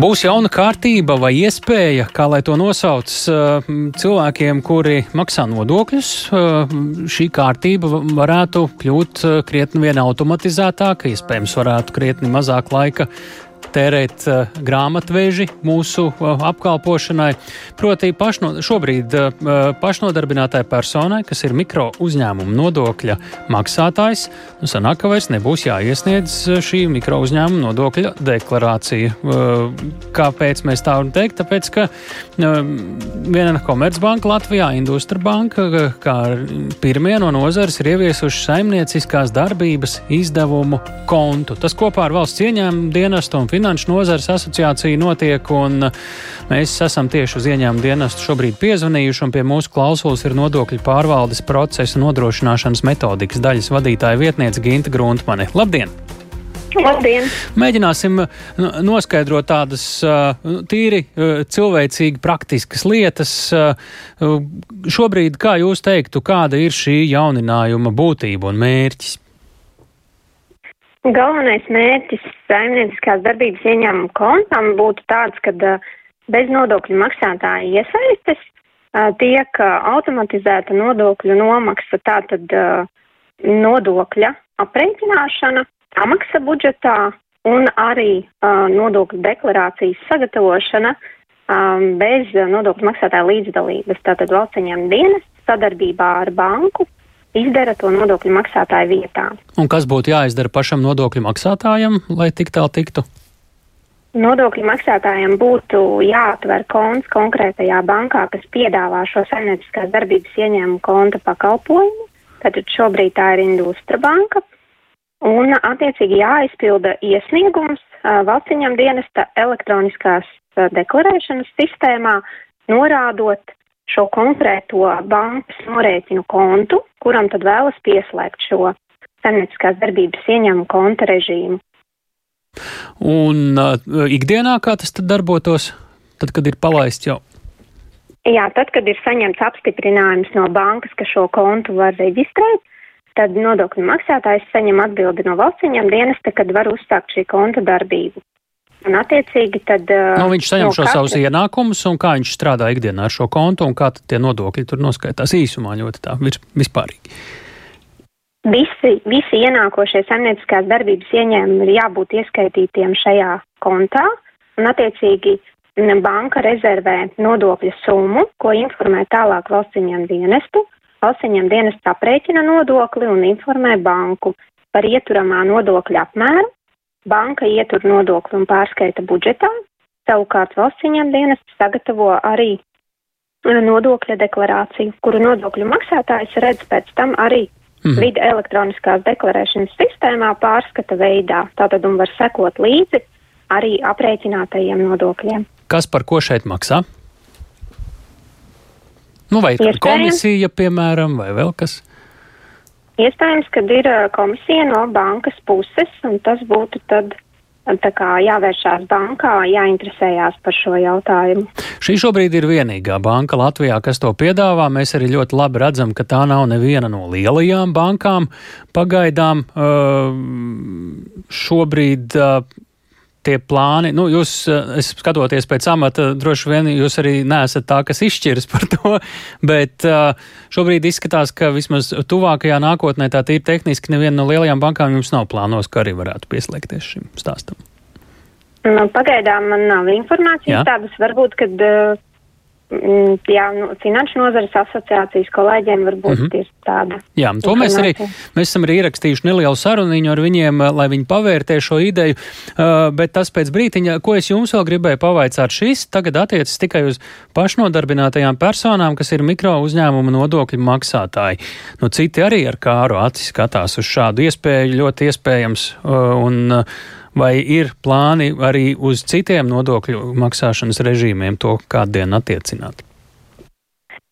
Būs jauna kārtība vai iespēja, kā lai to nosauc, cilvēkiem, kuri maksā nodokļus. Šī kārtība varētu kļūt krietni vien automatizētāka, iespējams, varētu krietni mazāk laika tērēt uh, grāmatveži mūsu uh, apkalpošanai. Proti, pašno, šobrīd uh, pašnodarbinātai personai, kas ir mikro uzņēmuma nodokļa maksātājs, nu, sanāk, ka vairs nebūs jāiesniedz šī mikro uzņēmuma nodokļa deklarācija. Uh, kāpēc mēs tā varam teikt? Tāpēc, ka uh, viena komercbanka Latvijā, Industra banka, kā pirmie no nozares ir ieviesuši saimnieciskās darbības izdevumu kontu. Tas kopā ar valsts ieņēmumu dienestu un Finanšu nozares asociācija notiek, un mēs esam tieši uz ieņēmumu dienestu šobrīd piezvanījuši, un pie mūsu klausulas ir nodokļu pārvaldes procesa nodrošināšanas metodikas daļas vadītāja vietniece Ginta Gruntmane. Labdien! Labdien! Mēģināsim noskaidrot tādas tīri cilvēcīgi praktiskas lietas. Šobrīd, kā jūs teiktu, kāda ir šī jauninājuma būtība un mērķis? Galvenais mērķis saimnieciskās darbības ieņēmuma kontam būtu tāds, ka bez nodokļu maksātāja iesaistes tiek automatizēta nodokļu nomaksa, tātad nodokļa aprēķināšana, samaksa budžetā un arī nodokļu deklarācijas sagatavošana bez nodokļu maksātāja līdzdalības. Tātad valsts ieņēmuma dienas sadarbībā ar banku izdara to nodokļu maksātāju vietā. Un kas būtu jāizdara pašam nodokļu maksātājam, lai tik tālu tiktu? Nodokļu maksātājiem būtu jāatver konts konkrētajā bankā, kas piedāvā šo saimnieciskās darbības ieņēmumu konta pakalpojumu. Tātad šobrīd tā ir Industra banka. Un attiecīgi jāizpilda iesniegums uh, valstiņam dienesta elektroniskās deklarēšanas sistēmā, norādot šo konkrēto bankas norēķinu kontu, kuram tad vēlas pieslēgt šo saimnieciskās darbības ieņēmumu konta režīmu. Un uh, ikdienā kā tas tad darbotos, tad, kad ir palaists jau? Jā, tad, kad ir saņemts apstiprinājums no bankas, ka šo kontu var reģistrēt, tad nodokļu maksātājs saņem atbildi no valsts dienesta, kad var uzsākt šī konta darbību. Un, attiecīgi, tad. Nu, viņš saņem no šo savus ienākumus, un kā viņš strādā ikdienā ar šo kontu, un kā tie nodokļi tur noskaitās īsumā ļoti tā vispārīgi. Visi, visi ienākošie saimnieciskās darbības ieņēmumi ir jābūt ieskaitītiem šajā kontā, un, attiecīgi, banka rezervē nodokļu summu, ko informē tālāk valsts ieņēmuma dienestu. Valsts ieņēmuma dienests aprēķina nodokli un informē banku par ieturamā nodokļa apmēru Banka ietur nodokli un pārskaita budžetā, savukārt valsts ieņem dienests sagatavo arī eh, nodokļa deklarāciju, kuru nodokļu maksātājs redz pēc tam arī mm. vide elektroniskās deklarēšanas sistēmā pārskata veidā. Tātad un var sekot līdzi arī aprēķinātajiem nodokļiem. Kas par ko šeit maksā? Nu, vai komisija, piemēram, vai vēl kas? Iespējams, ka ir komisija no bankas puses, un tas būtu tad tā kā jāvēršās bankā, jāinteresējās par šo jautājumu. Šī šobrīd ir vienīgā banka Latvijā, kas to piedāvā. Mēs arī ļoti labi redzam, ka tā nav neviena no lielajām bankām. Pagaidām šobrīd tie plāni, nu, jūs, eh, es skatoties pēc amata, droši vien jūs arī neesat tā, kas izšķiras par to, bet uh, šobrīd izskatās, ka vismaz tuvākajā nākotnē tā tīri tehniski neviena no lielajām bankām jums nav plānos, ka arī varētu pieslēgties šim stāstam. Nu, pagaidām man nav informācijas tādas, varbūt, kad uh, jā, nu, Finanšu nozares asociācijas kolēģiem varbūt mm -hmm. ir tāda. Jā, to mēs arī, mēs esam arī ierakstījuši nelielu saruniņu ar viņiem, lai viņi pavērtē šo ideju, uh, bet tas pēc brītiņa, ko es jums vēl gribēju pavaicāt, šis tagad attiecas tikai uz pašnodarbinātajām personām, kas ir mikro uzņēmuma nodokļu maksātāji. Nu, citi arī ar kāru acis skatās uz šādu iespēju, ļoti iespējams, uh, un uh, vai ir plāni arī uz citiem nodokļu maksāšanas režīmiem to kādien attiecināt?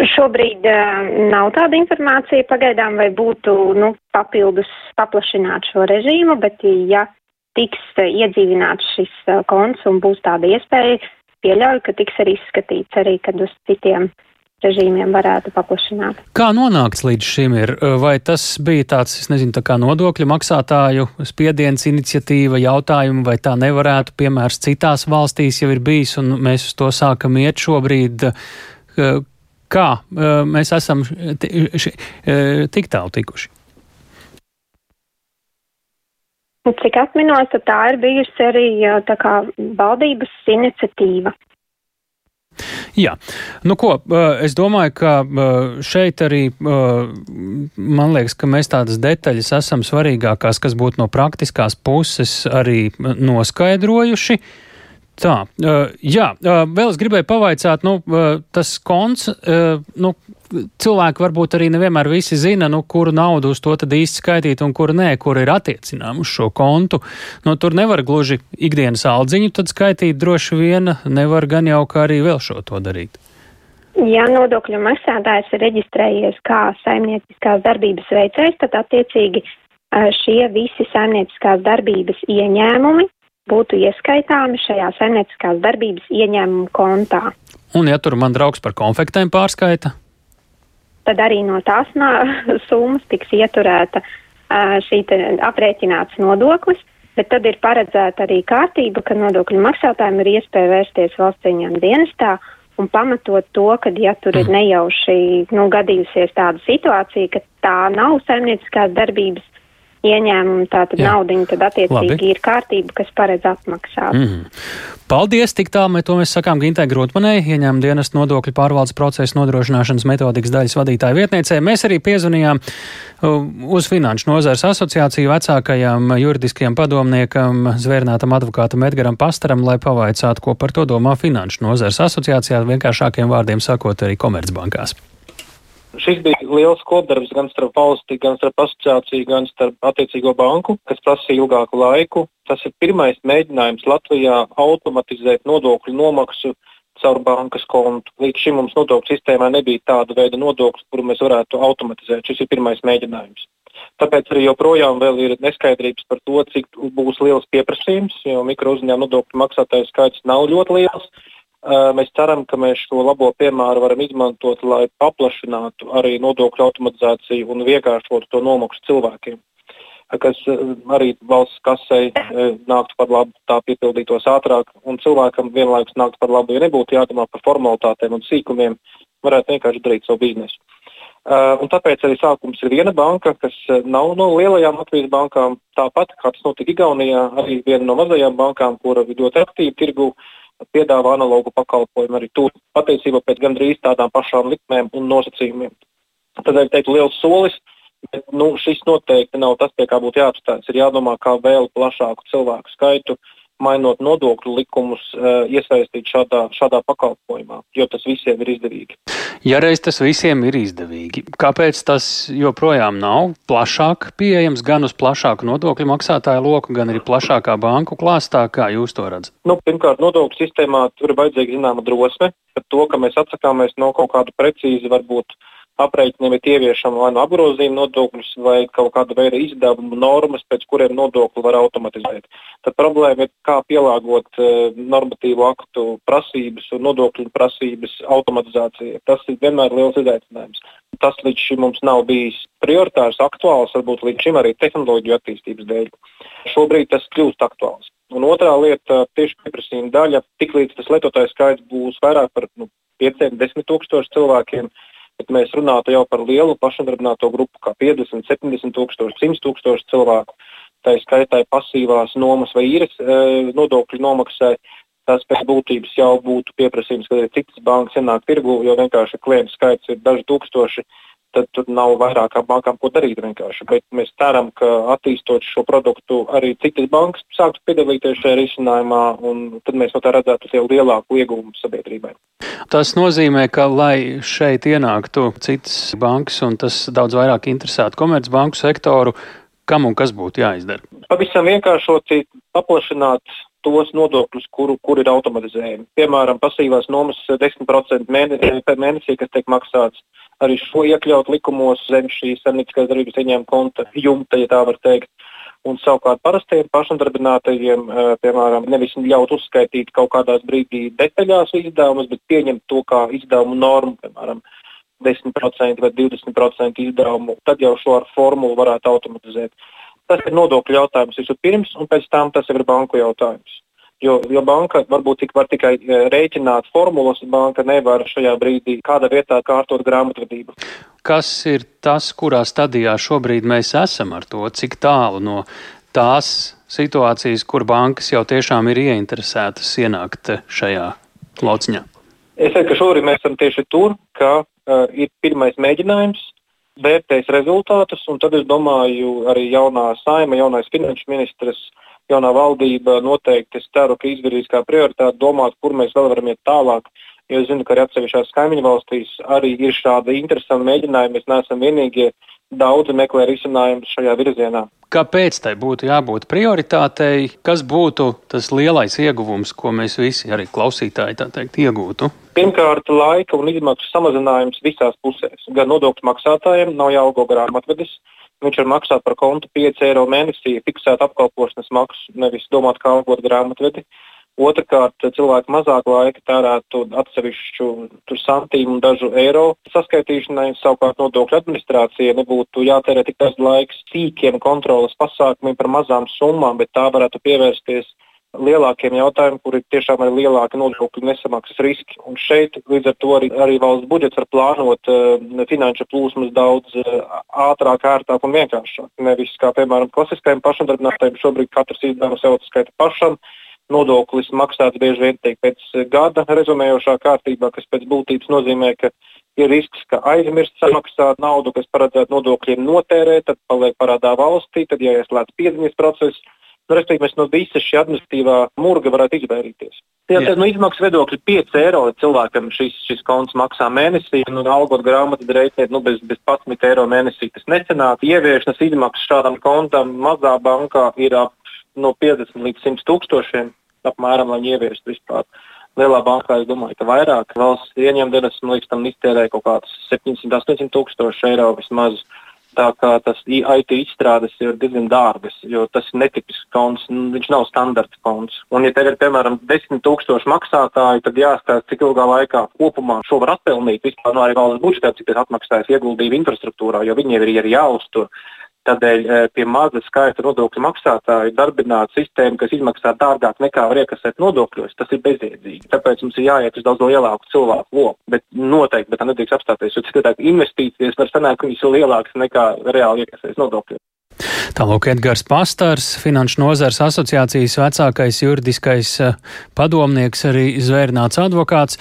Šobrīd uh, nav tāda informācija pagaidām, vai būtu nu, papildus paplašināt šo režīmu, bet ja tiks uh, iedzīvināts šis uh, konts un būs tāda iespēja, pieļauju, ka tiks arī izskatīts arī, kad uz citiem režīmiem varētu paplašināt. Kā nonākts līdz šim ir? Vai tas bija tāds, es nezinu, tā kā nodokļu maksātāju spiediens iniciatīva jautājumi, vai tā nevarētu piemērs citās valstīs jau ir bijis un mēs uz to sākam iet šobrīd? Kā mēs esam tik tālu tikuši? Cik atminos, tā ir bijusi arī tā kā valdības iniciatīva. Jā, nu ko, es domāju, ka šeit arī man liekas, ka mēs tādas detaļas esam svarīgākās, kas būtu no praktiskās puses arī noskaidrojuši. Tā, jā, vēl es gribēju pavaicāt, nu, tas konts, nu, cilvēki varbūt arī nevienmēr visi zina, nu, kuru naudu uz to tad īsti skaitīt un kuru nē, kur ir attiecinām uz šo kontu. Nu, tur nevar gluži ikdienas aldziņu tad skaitīt droši vien, nevar gan jau kā arī vēl šo to darīt. Ja nodokļu maksātājs ir reģistrējies kā saimnieciskās darbības veicējs, tad attiecīgi šie visi saimnieciskās darbības ieņēmumi būtu ieskaitāmi šajā saimnieciskās darbības ieņēmumu kontā. Un ja tur man draugs par konfektēm pārskaita? tad arī no tās summas tiks ieturēta šī aprēķināts nodoklis. Bet tad ir paredzēta arī kārtība, ka nodokļu maksātājiem ir iespēja vērsties valsts ieņēmuma dienestā un pamatot to, ka, ja tur ir nejauši nu, gadījusies tāda situācija, ka tā nav saimnieciskās darbības ieņēmumi, tātad naudiņa, tad attiecīgi Labi. ir kārtība, kas paredz atmaksāt. Mm. Paldies, tik tālu mēs to mēs sakām Gintai Grotmanai, ieņēmuma dienas nodokļu pārvaldes procesa nodrošināšanas metodikas daļas vadītāja vietniecē. Mēs arī piezvanījām uh, uz Finanšu nozars asociāciju vecākajam juridiskajam padomniekam, zvērnātam advokātam Edgaram Pastaram, lai pavaicātu, ko par to domā Finanšu nozars asociācijā, vienkāršākiem vārdiem sakot, arī Komercbankās. Šis bija liels kopdarbs gan starp valsti, gan starp asociāciju, gan starp attiecīgo banku, kas prasīja ilgāku laiku. Tas ir pirmais mēģinājums Latvijā automatizēt nodokļu nomaksu caur bankas kontu. Līdz šim mums nodokļu sistēmā nebija tāda veida nodokļu, kuru mēs varētu automatizēt. Šis ir pirmais mēģinājums. Tāpēc arī joprojām ir neskaidrības par to, cik būs liels pieprasījums, jo mikro uzņēmumu nodokļu maksātāju skaits nav ļoti liels. Mēs ceram, ka mēs šo labo piemēru varam izmantot, lai paplašinātu arī nodokļu automatizāciju un vienkāršotu to nomaksu cilvēkiem, kas arī valsts kasei nāktu par labu, tā piepildītos ātrāk, un cilvēkam vienlaikus nāktu par labu, ja nebūtu jādomā par formalitātēm un sīkumiem, varētu vienkārši darīt savu biznesu. Uh, tāpēc arī sākums ir viena banka, kas nav no lielajām Latvijas bankām. Tāpat kā tas notika Igaunijā, arī viena no mazajām bankām, kura ļoti aktīvi tirgu uh, piedāvā analogu pakalpojumu arī tur, patiesībā pēc gandrīz tādām pašām likmēm un nosacījumiem. Tādēļ teiktu liels solis, bet nu, šis noteikti nav tas, pie kā būtu jāapstājas. Ir jādomā, kā vēl plašāku cilvēku skaitu uh, mainot nodokļu likumus, eh, iesaistīt šādā, šādā pakalpojumā, jo tas visiem ir izdevīgi. Ja reiz tas visiem ir izdevīgi, kāpēc tas joprojām nav plašāk pieejams gan uz plašāku nodokļu maksātāju loku, gan arī plašākā banku klāstā, kā jūs to redzat? Nu, pirmkārt, nodokļu sistēmā tur ir vajadzīga zināma drosme, par to, ka mēs atsakāmies no kaut kāda precīzi varbūt aprēķiniem ir ieviešama vai nu apgrozījuma nodokļus vai kaut kāda veida izdevumu normas, pēc kuriem nodokli var automatizēt. Tad problēma ir, kā pielāgot uh, normatīvu aktu prasības un nodokļu prasības automatizācijai. Tas ir vienmēr liels izaicinājums. Tas līdz šim mums nav bijis prioritārs, aktuāls, varbūt līdz šim arī tehnoloģiju attīstības dēļ. Šobrīd tas kļūst aktuāls. Un otrā lieta - tieši pieprasījuma daļa. Tiklīdz tas lietotāju skaits būs vairāk par nu, 5, 10 tūkstošu cilvēkiem, bet mēs runātu jau par lielu pašnodarbināto grupu, kā 50, 70 tūkstoši, 100 tūkstoši cilvēku. Tā ir skaitā pasīvās nomas vai īres e, nodokļu nomaksai. Tas pēc būtības jau būtu pieprasījums, ka arī citas bankas ienāk tirgu, jo vienkārši klientu skaits ir daži tūkstoši tad tur nav vairāk bankām ko darīt vienkārši. Bet mēs ceram, ka attīstot šo produktu, arī citas bankas sāktu piedalīties šajā risinājumā, un tad mēs no tā redzētu jau lielāku ieguvumu sabiedrībai. Tas nozīmē, ka, lai šeit ienāktu citas bankas un tas daudz vairāk interesētu komercbanku sektoru, kam un kas būtu jāizdara? Pavisam vienkāršoti paplašināt tos nodokļus, kuru, kur ir automatizējumi. Piemēram, pasīvās nomas 10% mēnesī, mēnesī, kas tiek maksāts arī šo iekļaut likumos zem šīs saimnieciskās darbības ieņēmuma konta jumta, ja tā var teikt. Un savukārt parastajiem pašnodarbinātajiem, piemēram, nevis ļaut uzskaitīt kaut kādās brīdī detaļās izdevumus, bet pieņemt to kā izdevumu normu, piemēram, 10% vai 20% izdevumu, tad jau šo formulu varētu automatizēt. Tas ir nodokļu jautājums vispirms, un pēc tam tas ir banku jautājums. Jo, jo banka varbūt tik var tikai rēķināt formulas, banka nevar šajā brīdī kādā vietā kārtot grāmatvedību. Kas ir tas, kurā stadijā šobrīd mēs esam ar to, cik tālu no tās situācijas, kur bankas jau tiešām ir ieinteresētas ienākt šajā lauciņā? Es teiktu, ka šobrīd mēs esam tieši tur, ka uh, ir pirmais mēģinājums, vērtēs rezultātus, un tad es domāju, arī jaunā saima, jaunais finanšu ministrs jaunā valdība noteikti es ceru, ka izvirzīs kā prioritāti domāt, kur mēs vēl varam iet tālāk. Jo es zinu, ka arī atsevišķās kaimiņu valstīs arī ir šādi interesanti mēģinājumi. Mēs neesam vienīgie. Daudzi meklē risinājumus šajā virzienā. Kāpēc tai būtu jābūt prioritātei? Kas būtu tas lielais ieguvums, ko mēs visi, arī klausītāji, teikt, iegūtu? Pirmkārt, laika un izmaksu samazinājums visās pusēs. Gan nodokļu maksātājiem nav jāalgo grāmatvedis, Viņš var maksāt par kontu 5 eiro mēnesī, fiksēt apkalpošanas maksu, nevis domāt, kā algot grāmatvedi. Otrakārt, cilvēki mazāk laika tērētu atsevišķu santīmu un dažu eiro saskaitīšanai, savukārt nodokļu administrācijai nebūtu jātērē tik daudz laiks sīkiem kontrolas pasākumiem par mazām summām, bet tā varētu pievērsties lielākiem jautājumiem, kur ir tiešām arī lielāki nodokļu nesamaksas riski. Un šeit līdz ar to arī, arī valsts budžets var plānot uh, finanšu plūsmas daudz uh, ātrāk, ērtāk un vienkāršāk. Nevis kā piemēram klasiskajiem pašamdarbinātājiem šobrīd katrs izdevums jau atskaita pašam. Nodoklis maksāts bieži vien tiek pēc gada rezumējošā kārtībā, kas pēc būtības nozīmē, ka ir risks, ka aizmirst samaksāt naudu, kas paredzēta nodokļiem notērēt, tad paliek parādā valstī, tad jāieslēdz piedziņas process respektīvi, mēs no visa šī administratīvā murga varētu izvairīties. Jā, tad no nu, izmaksu viedokļa 5 eiro cilvēkam šis, šis konts maksā mēnesī, un nu, algot grāmatu reizēt nu, bez, bez 11 eiro mēnesī tas necenāk. Ieviešanas izmaksas šādam kontam mazā bankā ir ap no 50 līdz 100 tūkstošiem apmēram, lai ieviestu vispār. Lielā bankā es domāju, ka vairāk valsts ieņemdienas, man liekas, tam iztērē kaut kāds 700-800 tūkstoši eiro vismaz. Uh, Tā kā tas IT izstrādes ir diezgan dārgas, jo tas ir netipisks konts, nu, viņš nav standarta konts. Un, ja tev ir piemēram 10,000 maksātāji, tad jāstāsta, cik ilgā laikā kopumā šo var atpelnīt. Vispār no arī valsts budžetā, cik tas atmaksājas ieguldījumu infrastruktūrā, jo viņiem ir arī jāuztur. Tādēļ eh, pie maza skaita nodokļu maksātāju darbināt sistēmu, kas izmaksā dārgāk nekā var iekasēt nodokļos, tas ir bezjēdzīgi. Tāpēc mums ir jāiet uz daudz lielāku cilvēku loku. Bet noteikti bet tā nedrīkst apstāties, jo citādi investīcijas var sanākt, ka viņas ir lielākas nekā reāli iekasēs nodokļos. Tālāk Edgars Pastars, Finanšu nozars asociācijas vecākais juridiskais eh, padomnieks, arī zvērnāts advokāts.